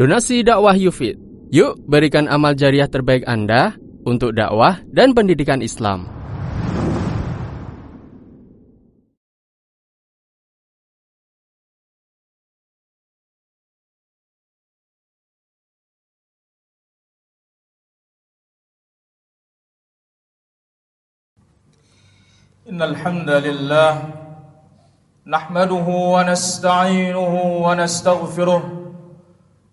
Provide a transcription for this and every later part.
Donasi dakwah Yufid. Yuk berikan amal jariah terbaik Anda untuk dakwah dan pendidikan Islam. إن الحمد لله نحمده ونستعينه ونستغفره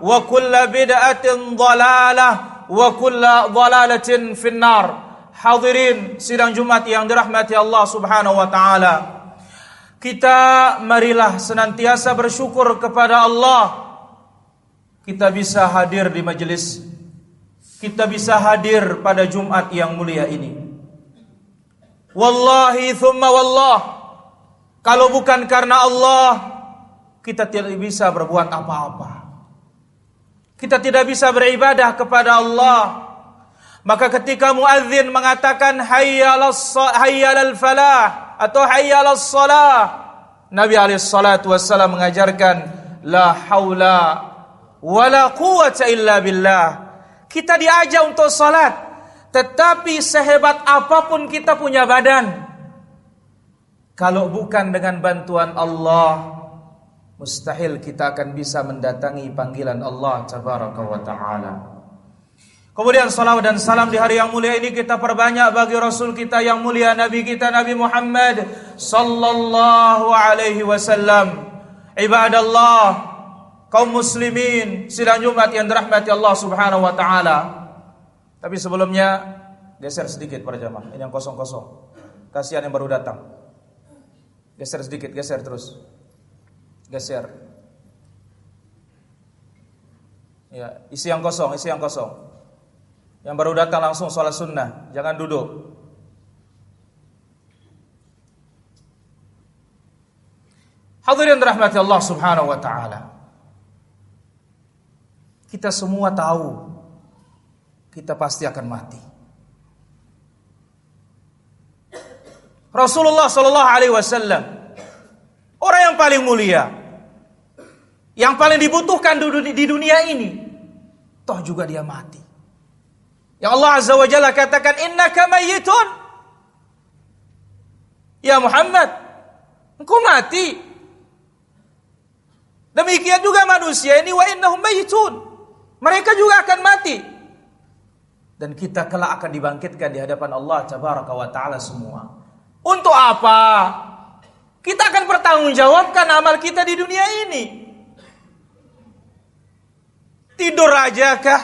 wa kulla bid'atin dhalalah wa kulla dhalalatin finnar. Hadirin sidang Jumat yang dirahmati Allah Subhanahu wa taala. Kita marilah senantiasa bersyukur kepada Allah. Kita bisa hadir di majelis kita bisa hadir pada Jumat yang mulia ini. Wallahi thumma wallah. Kalau bukan karena Allah, kita tidak bisa berbuat apa-apa. Kita tidak bisa beribadah kepada Allah. Maka ketika muadzin mengatakan hayyalal falah atau hayyalas salah, Nabi alaihi salatu wasallam mengajarkan la haula wala quwwata illa billah kita diajak untuk salat, tetapi sehebat apa pun kita punya badan, kalau bukan dengan bantuan Allah, mustahil kita akan bisa mendatangi panggilan Allah tabaraka wa taala. Kemudian salawat dan salam di hari yang mulia ini kita perbanyak bagi Rasul kita yang mulia Nabi kita Nabi Muhammad sallallahu alaihi wasallam. Ibadallah, kaum muslimin sidang Jumat yang dirahmati Allah Subhanahu wa taala. Tapi sebelumnya geser sedikit para jamaah. Ini yang kosong-kosong. Kasihan yang baru datang. Geser sedikit, geser terus. Geser. Ya, isi yang kosong, isi yang kosong. Yang baru datang langsung sholat sunnah, jangan duduk. Hadirin rahmati Allah Subhanahu wa taala. Kita semua tahu kita pasti akan mati. Rasulullah Shallallahu Alaihi Wasallam orang yang paling mulia, yang paling dibutuhkan di dunia ini, toh juga dia mati. Yang Allah Azza wa Jalla katakan innaka mayyitun. Ya Muhammad, engkau mati. Demikian juga manusia ini wa innahum mayyitun. Mereka juga akan mati. Dan kita kelak akan dibangkitkan di hadapan Allah tabaraka wa taala semua. Untuk apa? Kita akan pertanggungjawabkan amal kita di dunia ini. Tidur aja kah?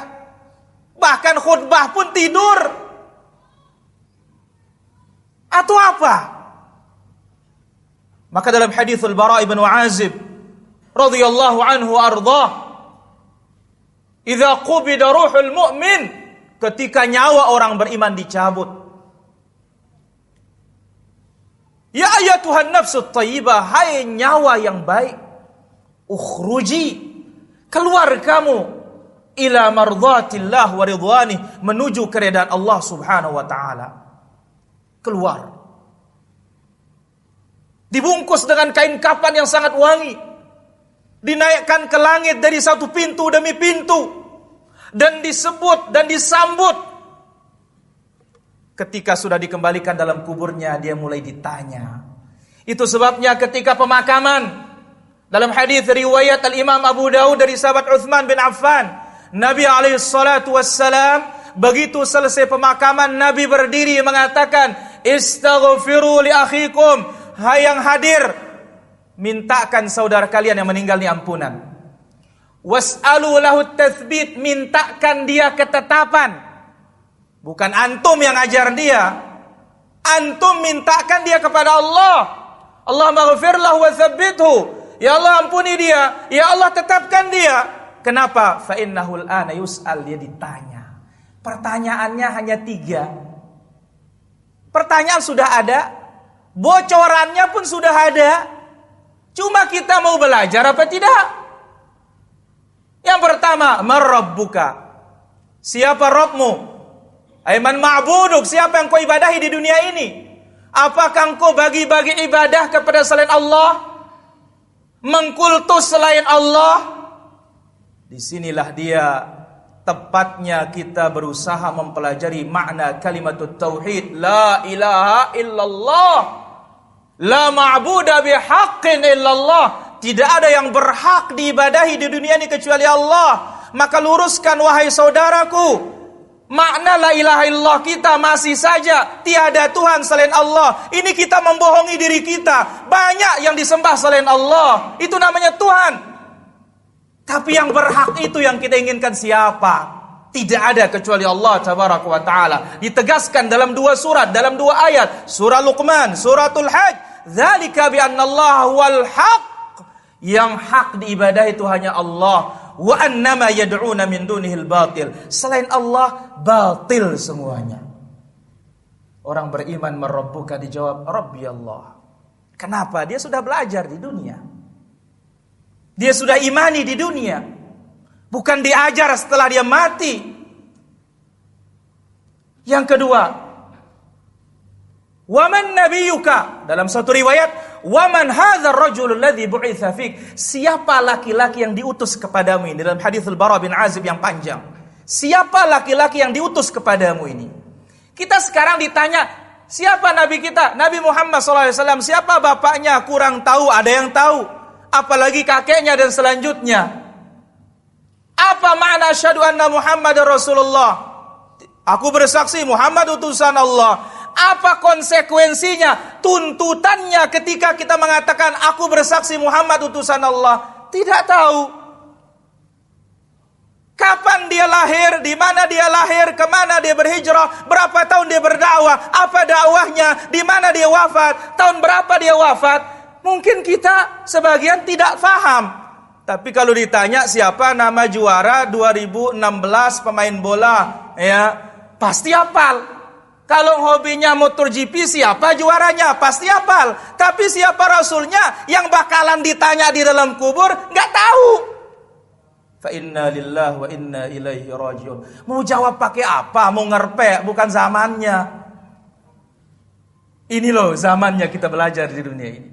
Bahkan khutbah pun tidur. Atau apa? Maka dalam hadithul Bara ibn Azib radhiyallahu anhu ardhah Idza qubida ruhul mu'min ketika nyawa orang beriman dicabut. Ya ayatuhan nafsu thayyibah, hai nyawa yang baik. Ukhruji, keluar kamu ila mardhatillah wa ridwani menuju keredaan Allah Subhanahu wa taala. Keluar. Dibungkus dengan kain kapan yang sangat wangi. Dinaikkan ke langit dari satu pintu demi pintu. Dan disebut dan disambut. Ketika sudah dikembalikan dalam kuburnya, dia mulai ditanya. Itu sebabnya ketika pemakaman dalam hadis riwayat Al-Imam Abu Daud dari sahabat Uthman bin Affan, Nabi alaihi salatu wassalam begitu selesai pemakaman Nabi berdiri mengatakan, "Istaghfiru li akhikum." Hai yang hadir, mintakan saudara kalian yang meninggal ini ampunan. Was'alu lahu tathbit, mintakan dia ketetapan. Bukan antum yang ajar dia. Antum mintakan dia kepada Allah. Allah maghfirlah wa thabbithu. Ya Allah ampuni dia. Ya Allah tetapkan dia. Kenapa? Fa innahul ana yus'al dia ditanya. Pertanyaannya hanya tiga. Pertanyaan sudah ada, bocorannya pun sudah ada. Cuma kita mau belajar apa tidak? Yang pertama, merabbuka. Siapa Robmu? Aiman ma'buduk, siapa yang kau ibadahi di dunia ini? Apakah engkau bagi-bagi ibadah kepada selain Allah? Mengkultus selain Allah? Di sinilah dia tepatnya kita berusaha mempelajari makna kalimat tauhid la ilaha illallah la ma'budu bihaqqin illallah tidak ada yang berhak diibadahi di dunia ini kecuali Allah maka luruskan wahai saudaraku Makna la ilaha illallah kita masih saja tiada Tuhan selain Allah. Ini kita membohongi diri kita. Banyak yang disembah selain Allah. Itu namanya Tuhan. Tapi yang berhak itu yang kita inginkan siapa? Tidak ada kecuali Allah tabaraka wa taala. Ditegaskan dalam dua surat, dalam dua ayat. Surah Luqman, suratul Hajj. Dzalika bi Allah wal haq. Yang hak diibadah itu hanya Allah wa annama yad'una min dunihil batil. Selain Allah batil semuanya. Orang beriman merabbuka dijawab Rabbi Allah. Kenapa? Dia sudah belajar di dunia. Dia sudah imani di dunia. Bukan diajar setelah dia mati. Yang kedua, Waman nabiyuka dalam satu riwayat, waman hadzal rajul alladhi bu'itsa fik? Siapa laki-laki yang diutus kepadamu ini dalam hadis Al-Bara bin Azib yang panjang. Siapa laki-laki yang diutus kepadamu ini? Kita sekarang ditanya, siapa nabi kita? Nabi Muhammad SAW. Siapa bapaknya? Kurang tahu, ada yang tahu. Apalagi kakeknya dan selanjutnya. Apa makna syahadu anna Muhammad Rasulullah? Aku bersaksi Muhammad utusan Allah. Apa konsekuensinya? Tuntutannya ketika kita mengatakan aku bersaksi Muhammad utusan Allah. Tidak tahu. Kapan dia lahir, di mana dia lahir, ke mana dia berhijrah, berapa tahun dia berdakwah, apa dakwahnya, di mana dia wafat, tahun berapa dia wafat. Mungkin kita sebagian tidak faham. Tapi kalau ditanya siapa nama juara 2016 pemain bola, ya pasti hafal. Kalau hobinya motor GP siapa juaranya? Pasti hafal. Tapi siapa rasulnya yang bakalan ditanya di dalam kubur nggak tahu. Fa inna lillahi wa inna ilaihi rajiun. Mau jawab pakai apa? Mau ngerpek bukan zamannya. Ini loh zamannya kita belajar di dunia ini.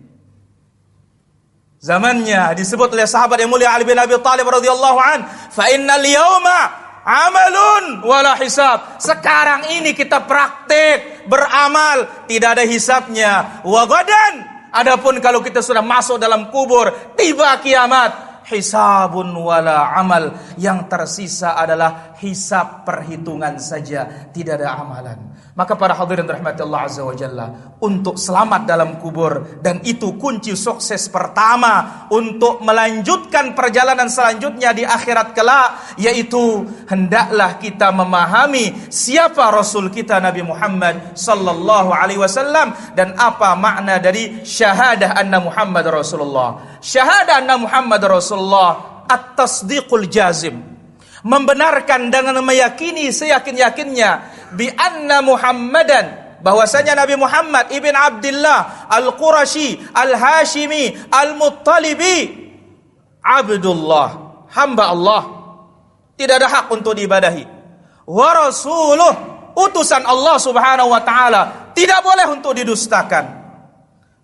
Zamannya disebut oleh sahabat yang mulia Ali bin Abi Thalib radhiyallahu an, fa innal yauma amalun wala hisab. Sekarang ini kita praktek, beramal, tidak ada hisabnya. Wa gadan. Adapun kalau kita sudah masuk dalam kubur, tiba kiamat, hisabun wala amal. Yang tersisa adalah hisab perhitungan saja, tidak ada amalan. Maka para hadirin rahmati Allah Azza wa Jalla Untuk selamat dalam kubur Dan itu kunci sukses pertama Untuk melanjutkan perjalanan selanjutnya di akhirat kelak Yaitu hendaklah kita memahami Siapa Rasul kita Nabi Muhammad Sallallahu alaihi wasallam Dan apa makna dari syahadah anna Muhammad Rasulullah. Syahadah anna Muhammad Rasulullah At-tasdiqul jazim. Membenarkan dengan meyakini seyakin-yakinnya bi anna Muhammadan. Bahwasanya Nabi Muhammad ibn Abdullah Al-Qurashi Al-Hashimi Al-Muttalibi. Abdullah. Hamba Allah. Tidak ada hak untuk diibadahi. Wa rasuluh. Utusan Allah Subhanahu wa taala. Tidak boleh untuk didustakan.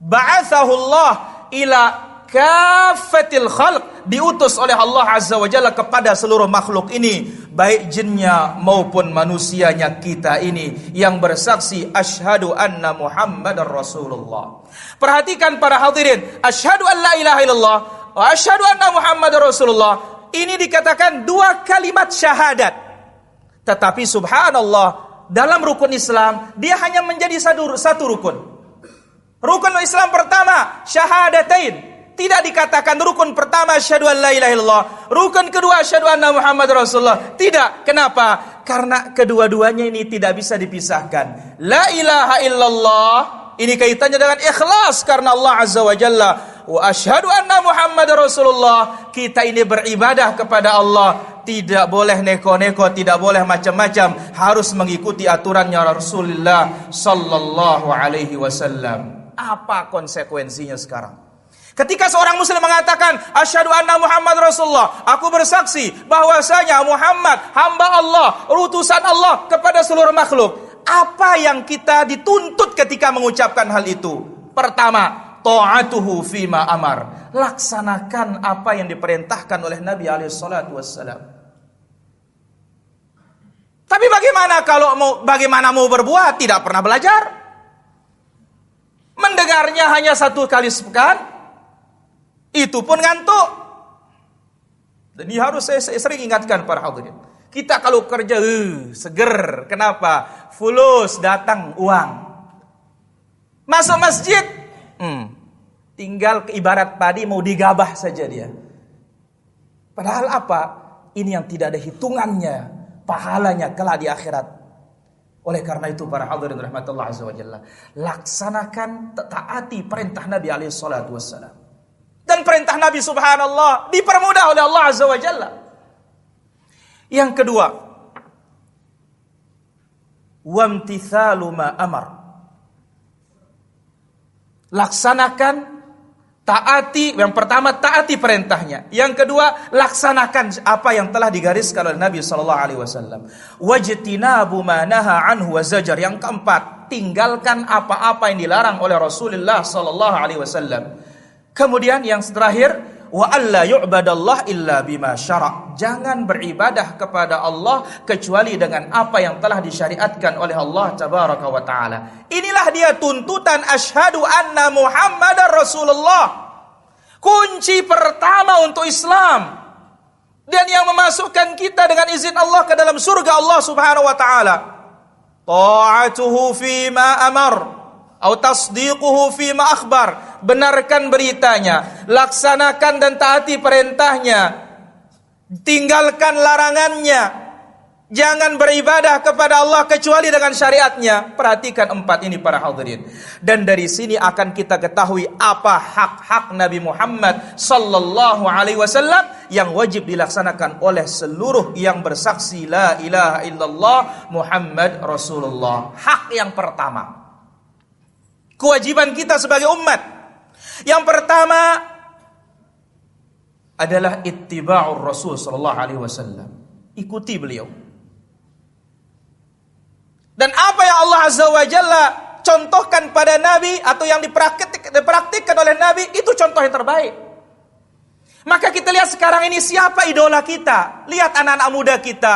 Ba'athahu Allah ila kafatil khalq. Diutus oleh Allah Azza wa Jalla kepada seluruh makhluk ini baik jinnya maupun manusianya kita ini yang bersaksi asyhadu anna Muhammadar Rasulullah. Perhatikan para hadirin, asyhadu an la ilaha illallah wa asyhadu anna Muhammadar Rasulullah. Ini dikatakan dua kalimat syahadat. Tetapi subhanallah, dalam rukun Islam dia hanya menjadi satu, satu rukun. Rukun Islam pertama syahadatain, tidak dikatakan rukun pertama syahadu an la ilaha illallah, rukun kedua syahadu anna Muhammad Rasulullah. Tidak. Kenapa? Karena kedua-duanya ini tidak bisa dipisahkan. La ilaha illallah ini kaitannya dengan ikhlas karena Allah Azza wa Jalla. Wa asyhadu anna Muhammad Rasulullah. Kita ini beribadah kepada Allah. Tidak boleh neko-neko, tidak boleh macam-macam. Harus mengikuti aturannya Rasulullah sallallahu alaihi wasallam. Apa konsekuensinya sekarang? Ketika seorang muslim mengatakan asyhadu anna Muhammad Rasulullah, aku bersaksi bahwasanya Muhammad hamba Allah, utusan Allah kepada seluruh makhluk. Apa yang kita dituntut ketika mengucapkan hal itu? Pertama, ta'atuhu fima amar. Laksanakan apa yang diperintahkan oleh Nabi alaihi salatu wassalam. Tapi bagaimana kalau mau bagaimana mau berbuat tidak pernah belajar? Mendengarnya hanya satu kali sepekan, itu pun ngantuk. Ini harus saya, saya sering ingatkan para hadirin. Kita kalau kerja uh, seger, kenapa? Fulus datang uang. Masuk masjid, hmm, tinggal ibarat padi mau digabah saja dia. Padahal apa? Ini yang tidak ada hitungannya, pahalanya kelak di akhirat. Oleh karena itu para hadirin rahmatullah azza wa jalla, laksanakan taati perintah Nabi alaihi salatu wassalam. Dan perintah Nabi subhanallah dipermudah oleh Allah azza wa jalla. Yang kedua, wamtithalu ma amar. Laksanakan taati yang pertama taati perintahnya. Yang kedua, laksanakan apa yang telah digariskan oleh Nabi sallallahu alaihi wasallam. Wajtinabu ma naha anhu wa zajar. Yang keempat, tinggalkan apa-apa yang dilarang oleh Rasulullah sallallahu alaihi wasallam. Kemudian yang terakhir, wa alla yu'badallah illa bima syara'. Jangan beribadah kepada Allah kecuali dengan apa yang telah disyariatkan oleh Allah tabaraka wa taala. Inilah dia tuntutan asyhadu anna Muhammadar Rasulullah. Kunci pertama untuk Islam dan yang memasukkan kita dengan izin Allah ke dalam surga Allah Subhanahu wa taala. Ta'atuhu fi ma amar Au tasdiquhu ma akhbar. Benarkan beritanya, laksanakan dan taati perintahnya. Tinggalkan larangannya. Jangan beribadah kepada Allah kecuali dengan syariatnya. Perhatikan empat ini para hadirin. Dan dari sini akan kita ketahui apa hak-hak Nabi Muhammad sallallahu alaihi wasallam yang wajib dilaksanakan oleh seluruh yang bersaksi la ilaha illallah Muhammad Rasulullah. Hak yang pertama kewajiban kita sebagai umat. Yang pertama adalah ittiba'ur Rasul sallallahu alaihi wasallam. Ikuti beliau. Dan apa yang Allah Azza wa Jalla contohkan pada Nabi atau yang dipraktik, dipraktikkan oleh Nabi itu contoh yang terbaik. Maka kita lihat sekarang ini siapa idola kita. Lihat anak-anak muda kita.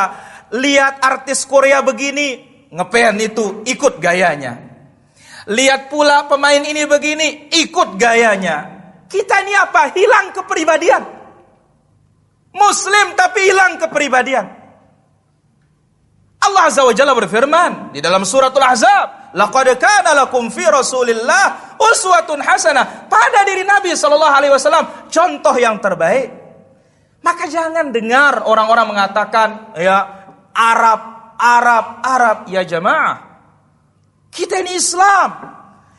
Lihat artis Korea begini. Ngepen itu ikut gayanya. Lihat pula pemain ini begini, ikut gayanya. Kita ini apa? Hilang kepribadian. Muslim tapi hilang kepribadian. Allah Azza wa Jalla berfirman di dalam suratul Ahzab, "Laqad kana lakum fi Rasulillah uswatun hasanah." Pada diri Nabi sallallahu alaihi wasallam contoh yang terbaik. Maka jangan dengar orang-orang mengatakan, ya Arab, Arab, Arab, ya jamaah. Kita ini Islam.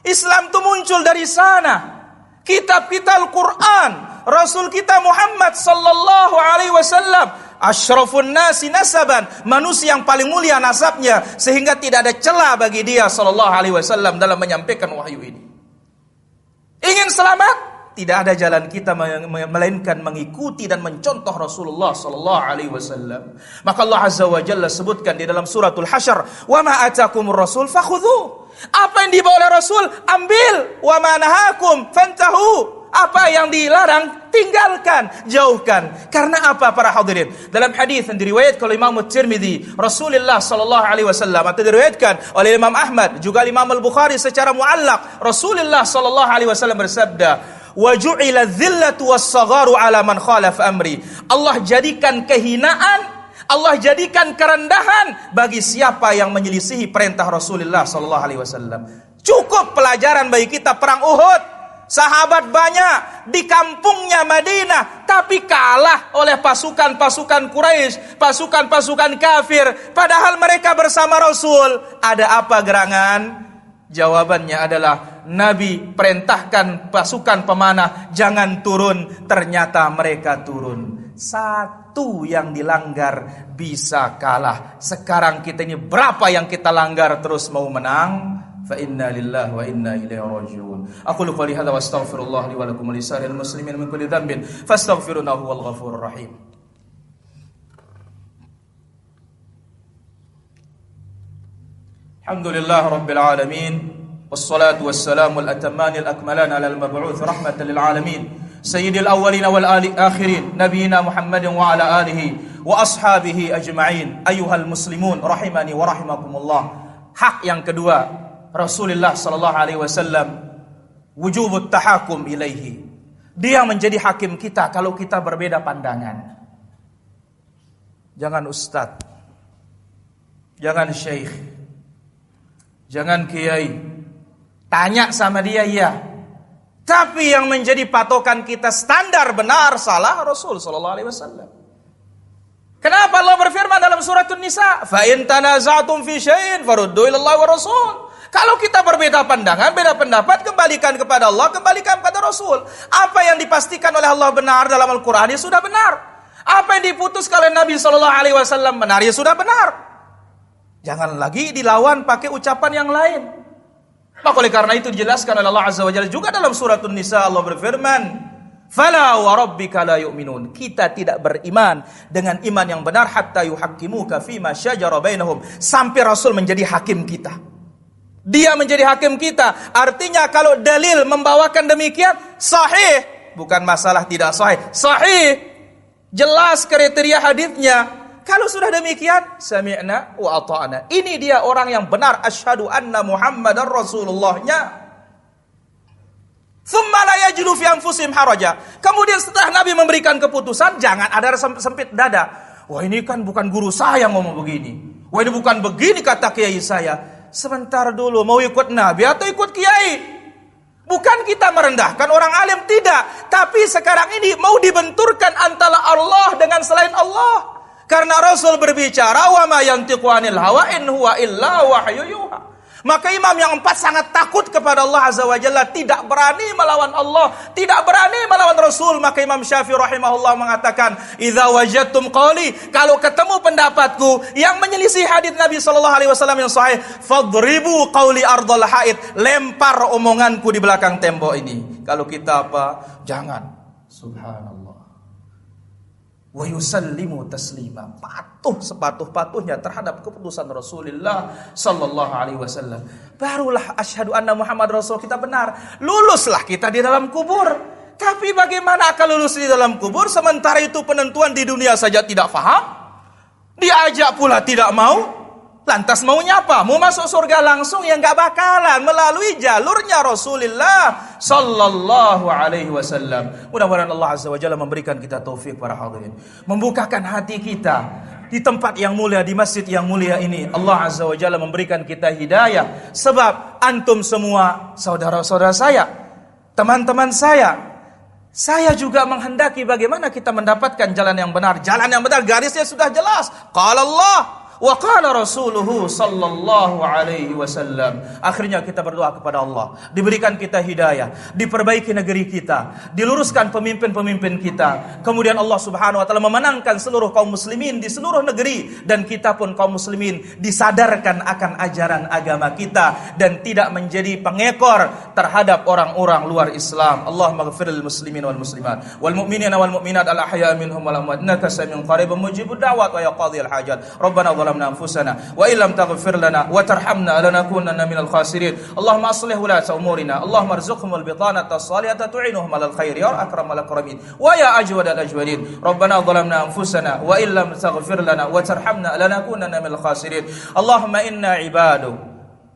Islam itu muncul dari sana. Kitab kita Al-Quran. Rasul kita Muhammad sallallahu alaihi wasallam. Ashrafun nasi nasaban. Manusia yang paling mulia nasabnya. Sehingga tidak ada celah bagi dia sallallahu alaihi wasallam dalam menyampaikan wahyu ini. Ingin selamat? Tidak ada jalan kita melainkan mengikuti dan mencontoh Rasulullah sallallahu alaihi wasallam. Maka Allah Azza wa Jalla sebutkan di dalam suratul Hasyr, "Wa ma atakumur rasul fakhudhu." Apa yang dibawa oleh Rasul, ambil. Wa ma nahakum fantahu. Apa yang dilarang, tinggalkan, jauhkan. Karena apa para hadirin? Dalam hadis yang diriwayatkan oleh Imam Tirmidzi, Rasulullah sallallahu alaihi wasallam atau diriwayatkan oleh Imam Ahmad, juga Imam Al-Bukhari secara muallak, Rasulullah sallallahu alaihi wasallam bersabda, wa ju'ila dhillatu was-sagharu ala man khalaf amri. Allah jadikan kehinaan Allah jadikan kerendahan bagi siapa yang menyelisihi perintah Rasulullah sallallahu alaihi wasallam. Cukup pelajaran bagi kita perang Uhud. Sahabat banyak di kampungnya Madinah, tapi kalah oleh pasukan-pasukan Quraisy, pasukan-pasukan kafir. Padahal mereka bersama Rasul. Ada apa gerangan? Jawabannya adalah Nabi perintahkan pasukan pemanah jangan turun. Ternyata mereka turun. Satu yang dilanggar bisa kalah. Sekarang kita ini berapa yang kita langgar terus mau menang? فإنا لله وإنا إليه راجعون أقول قولي هذا وأستغفر الله لي ولكم ولسائر المسلمين من كل ذنب فاستغفروه هو الغفور الرحيم الحمد لله رب العالمين والصلاة والسلام الأتمان الأكملان على المبعوث رحمة للعالمين سيد الأولين والآخرين نبينا محمد وعلى آله وأصحابه أجمعين أيها المسلمون رحمني ورحمكم الله hak yang kedua Rasulullah sallallahu alaihi wasallam wujubut tahakum ilaihi. Dia menjadi hakim kita kalau kita berbeda pandangan. Jangan ustaz. Jangan syekh. Jangan kiai. Tanya sama dia ya. Tapi yang menjadi patokan kita standar benar salah Rasul sallallahu alaihi wasallam. Kenapa Allah berfirman dalam surat An-Nisa, "Fa in tanaza'tum fi syai'in faruddu ila Allah wa Rasul." Kalau kita berbeda pandangan, beda pendapat, kembalikan kepada Allah, kembalikan kepada Rasul. Apa yang dipastikan oleh Allah benar dalam Al-Quran, ya sudah benar. Apa yang diputuskan oleh Nabi Shallallahu Alaihi Wasallam benar, ya sudah benar. Jangan lagi dilawan pakai ucapan yang lain. Maka oleh karena itu dijelaskan oleh Allah Azza wa Jalla juga dalam surat An-Nisa Allah berfirman, Fala wa rabbika la yu'minun. Kita tidak beriman dengan iman yang benar hatta yuhaqqimuka fima syajara bainahum sampai Rasul menjadi hakim kita. Dia menjadi hakim kita. Artinya kalau dalil membawakan demikian sahih, bukan masalah tidak sahih. Sahih. Jelas kriteria hadisnya. Kalau sudah demikian, sami'na wa ata'na. Ini dia orang yang benar asyhadu anna Muhammadar Rasulullahnya. Thumma la yajidu fi anfusihim haraja. Kemudian setelah Nabi memberikan keputusan, jangan ada sempit dada. Wah ini kan bukan guru saya ngomong begini. Wah ini bukan begini kata kiai saya sebentar dulu mau ikut nabi atau ikut kiai. Bukan kita merendahkan orang alim tidak, tapi sekarang ini mau dibenturkan antara Allah dengan selain Allah. Karena Rasul berbicara wa ma yantiqu anil hawa in huwa illa wahyu yuha. Maka imam yang empat sangat takut kepada Allah Azza wa Jalla. Tidak berani melawan Allah. Tidak berani melawan Rasul. Maka Imam Syafi'i rahimahullah mengatakan. Iza wajadtum qali. Kalau ketemu pendapatku. Yang menyelisih hadis Nabi SAW yang sahih. Fadribu qawli ardol haid. Lempar omonganku di belakang tembok ini. Kalau kita apa? Jangan. Subhanallah wa yusallimu taslima. Patuh sepatuh-patuhnya terhadap keputusan Rasulullah sallallahu alaihi wasallam. Barulah asyhadu anna Muhammad rasul kita benar. Luluslah kita di dalam kubur. Tapi bagaimana akan lulus di dalam kubur sementara itu penentuan di dunia saja tidak faham? Diajak pula tidak mau Lantas maunya apa? Mau masuk surga langsung ya nggak bakalan melalui jalurnya Rasulullah Sallallahu Alaihi Wasallam. Mudah-mudahan Allah Azza wa Jalla memberikan kita taufik para hadirin, membukakan hati kita di tempat yang mulia di masjid yang mulia ini. Allah Azza wa Jalla memberikan kita hidayah. Sebab antum semua saudara-saudara saya, teman-teman saya, saya juga menghendaki bagaimana kita mendapatkan jalan yang benar. Jalan yang benar garisnya sudah jelas. Kalau Allah Wa qala rasuluhu sallallahu alaihi wasallam. Akhirnya kita berdoa kepada Allah, diberikan kita hidayah, diperbaiki negeri kita, diluruskan pemimpin-pemimpin kita. Kemudian Allah Subhanahu wa taala memenangkan seluruh kaum muslimin di seluruh negeri dan kita pun kaum muslimin disadarkan akan ajaran agama kita dan tidak menjadi pengekor terhadap orang-orang luar Islam. Allahumma ghfiril muslimin wal muslimat wal mu'minina wal mu'minat al ahya minhum wal amwat samiun qaribun mujibud da'wat wa ya qadhiyal hajat. Rabbana ظلمنا أنفسنا وإن لم تغفر لنا وترحمنا لنكونن من الخاسرين. اللهم أصلح ولاة أمورنا. اللهم ارزقهم البطانة الصالحة تعينهم على الخير. يا أكرم الأكرمين. ويا أجود الأجودين. ربنا ظلمنا أنفسنا وإن لم تغفر لنا وترحمنا لنكونن من الخاسرين. اللهم إنا عبادك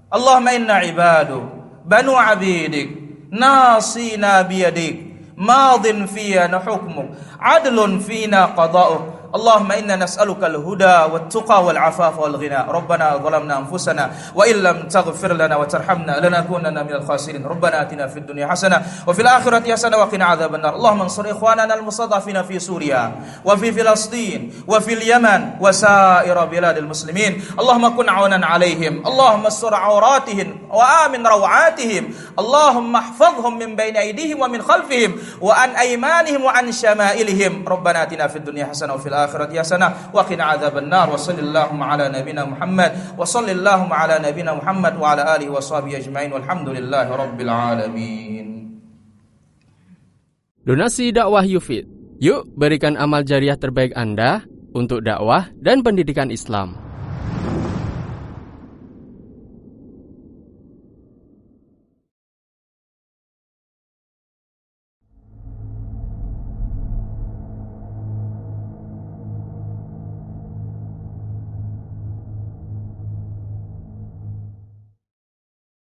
اللهم إنا عبادك بنو عبيدك ناصينا بيدك. ماض فينا حكمك عدل فينا قضاؤك. اللهم إنا نسألك الهدى والتقى والعفاف والغنى. ربنا ظلمنا أنفسنا وإن لم تغفر لنا وترحمنا لنكونن من الخاسرين. ربنا آتنا في الدنيا حسنة وفي الآخرة حسنة وقنا عذاب النار. اللهم انصر إخواننا المستضعفين في سوريا وفي فلسطين وفي اليمن وسائر بلاد المسلمين. اللهم كن عونا عليهم. اللهم استر عوراتهم وآمن روعاتهم. اللهم احفظهم من بين أيديهم ومن خلفهم وعن أيمانهم وعن شمائلهم. ربنا آتنا في الدنيا حسنة وفي الآخرة حسنة وقنا عذاب النار وصل اللهم على نبينا محمد وصل اللهم على نبينا محمد وعلى آله وصحبه أجمعين والحمد لله رب العالمين Donasi dakwah Yufid. Yuk berikan amal jariah terbaik Anda untuk dakwah dan pendidikan Islam.